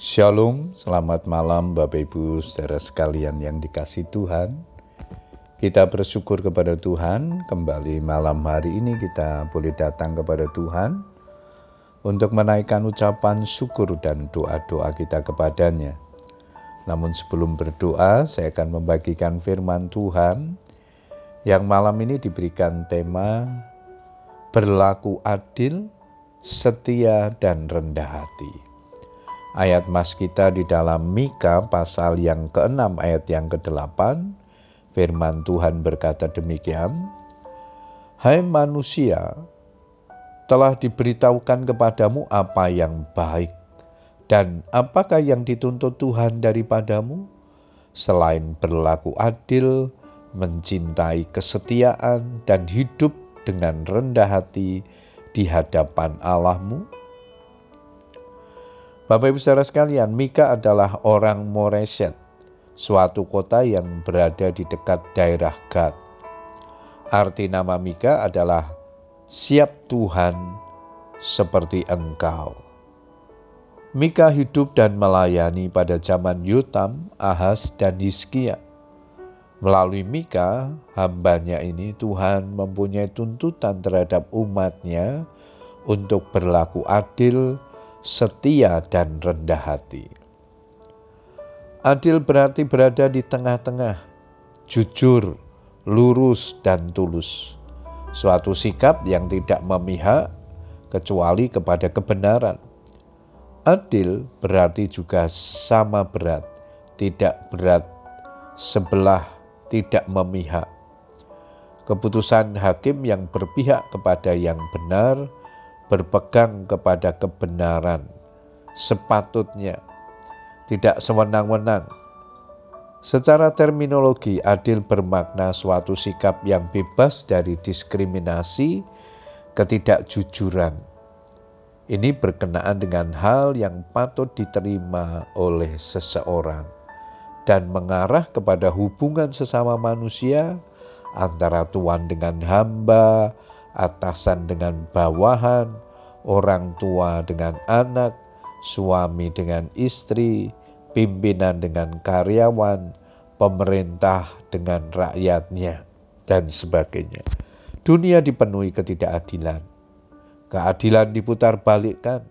Shalom, selamat malam Bapak Ibu saudara sekalian yang dikasih Tuhan. Kita bersyukur kepada Tuhan, kembali malam hari ini kita boleh datang kepada Tuhan untuk menaikkan ucapan syukur dan doa-doa kita kepadanya. Namun sebelum berdoa, saya akan membagikan firman Tuhan yang malam ini diberikan tema berlaku adil, setia, dan rendah hati. Ayat mas kita di dalam Mika pasal yang ke-6 ayat yang ke-8, firman Tuhan berkata demikian, Hai manusia, telah diberitahukan kepadamu apa yang baik, dan apakah yang dituntut Tuhan daripadamu, selain berlaku adil, mencintai kesetiaan, dan hidup dengan rendah hati di hadapan Allahmu? Bapak Ibu saudara sekalian, Mika adalah orang Moreset, suatu kota yang berada di dekat daerah Gad. Arti nama Mika adalah siap Tuhan seperti engkau. Mika hidup dan melayani pada zaman Yotam, Ahaz, dan Hizkia. Melalui Mika, hambanya ini Tuhan mempunyai tuntutan terhadap umatnya untuk berlaku adil, setia, dan rendah hati. Adil berarti berada di tengah-tengah, jujur, lurus, dan tulus. Suatu sikap yang tidak memihak kecuali kepada kebenaran. Adil berarti juga sama berat, tidak berat sebelah, tidak memihak. Keputusan hakim yang berpihak kepada yang benar berpegang kepada kebenaran sepatutnya, tidak sewenang-wenang. Secara terminologi, adil bermakna suatu sikap yang bebas dari diskriminasi, ketidakjujuran. Ini berkenaan dengan hal yang patut diterima oleh seseorang dan mengarah kepada hubungan sesama manusia antara tuan dengan hamba, atasan dengan bawahan, orang tua dengan anak, suami dengan istri, pimpinan dengan karyawan, pemerintah dengan rakyatnya, dan sebagainya. Dunia dipenuhi ketidakadilan. Keadilan diputar balikkan.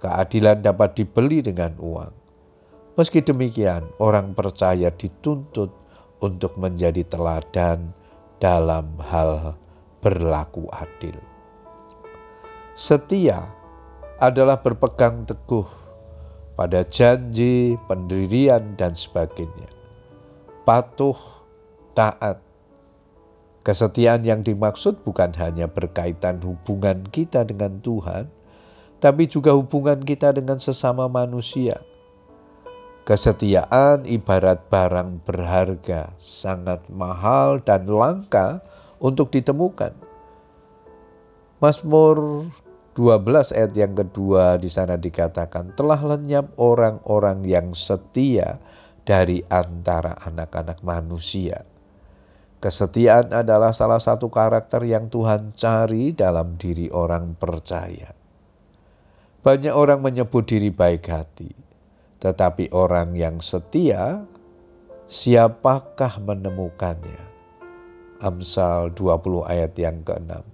Keadilan dapat dibeli dengan uang. Meski demikian, orang percaya dituntut untuk menjadi teladan dalam hal berlaku adil. Setia adalah berpegang teguh pada janji, pendirian, dan sebagainya. Patuh, taat. Kesetiaan yang dimaksud bukan hanya berkaitan hubungan kita dengan Tuhan, tapi juga hubungan kita dengan sesama manusia. Kesetiaan ibarat barang berharga, sangat mahal dan langka untuk ditemukan. Mazmur 12 ayat yang kedua di sana dikatakan telah lenyap orang-orang yang setia dari antara anak-anak manusia. Kesetiaan adalah salah satu karakter yang Tuhan cari dalam diri orang percaya. Banyak orang menyebut diri baik hati, tetapi orang yang setia, siapakah menemukannya? Amsal 20 ayat yang ke-6.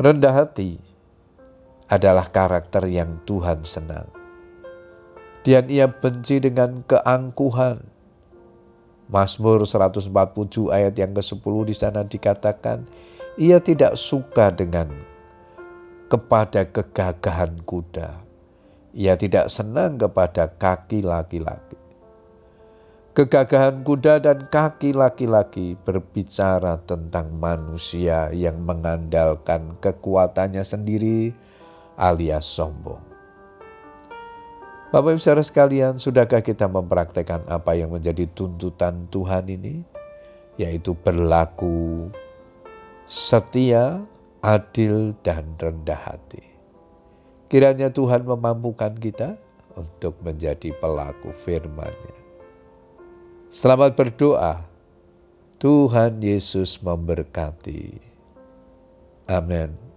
Rendah hati adalah karakter yang Tuhan senang. Dan ia benci dengan keangkuhan. Mazmur 147 ayat yang ke-10 di sana dikatakan, ia tidak suka dengan kepada kegagahan kuda. Ia tidak senang kepada kaki laki-laki. Kegagahan kuda dan kaki laki-laki berbicara tentang manusia yang mengandalkan kekuatannya sendiri alias sombong. Bapak Ibu saudara sekalian, sudahkah kita mempraktekkan apa yang menjadi tuntutan Tuhan ini? Yaitu berlaku setia, adil, dan rendah hati. Kiranya Tuhan memampukan kita untuk menjadi pelaku firman-Nya. Selamat berdoa. Tuhan Yesus memberkati. Amin.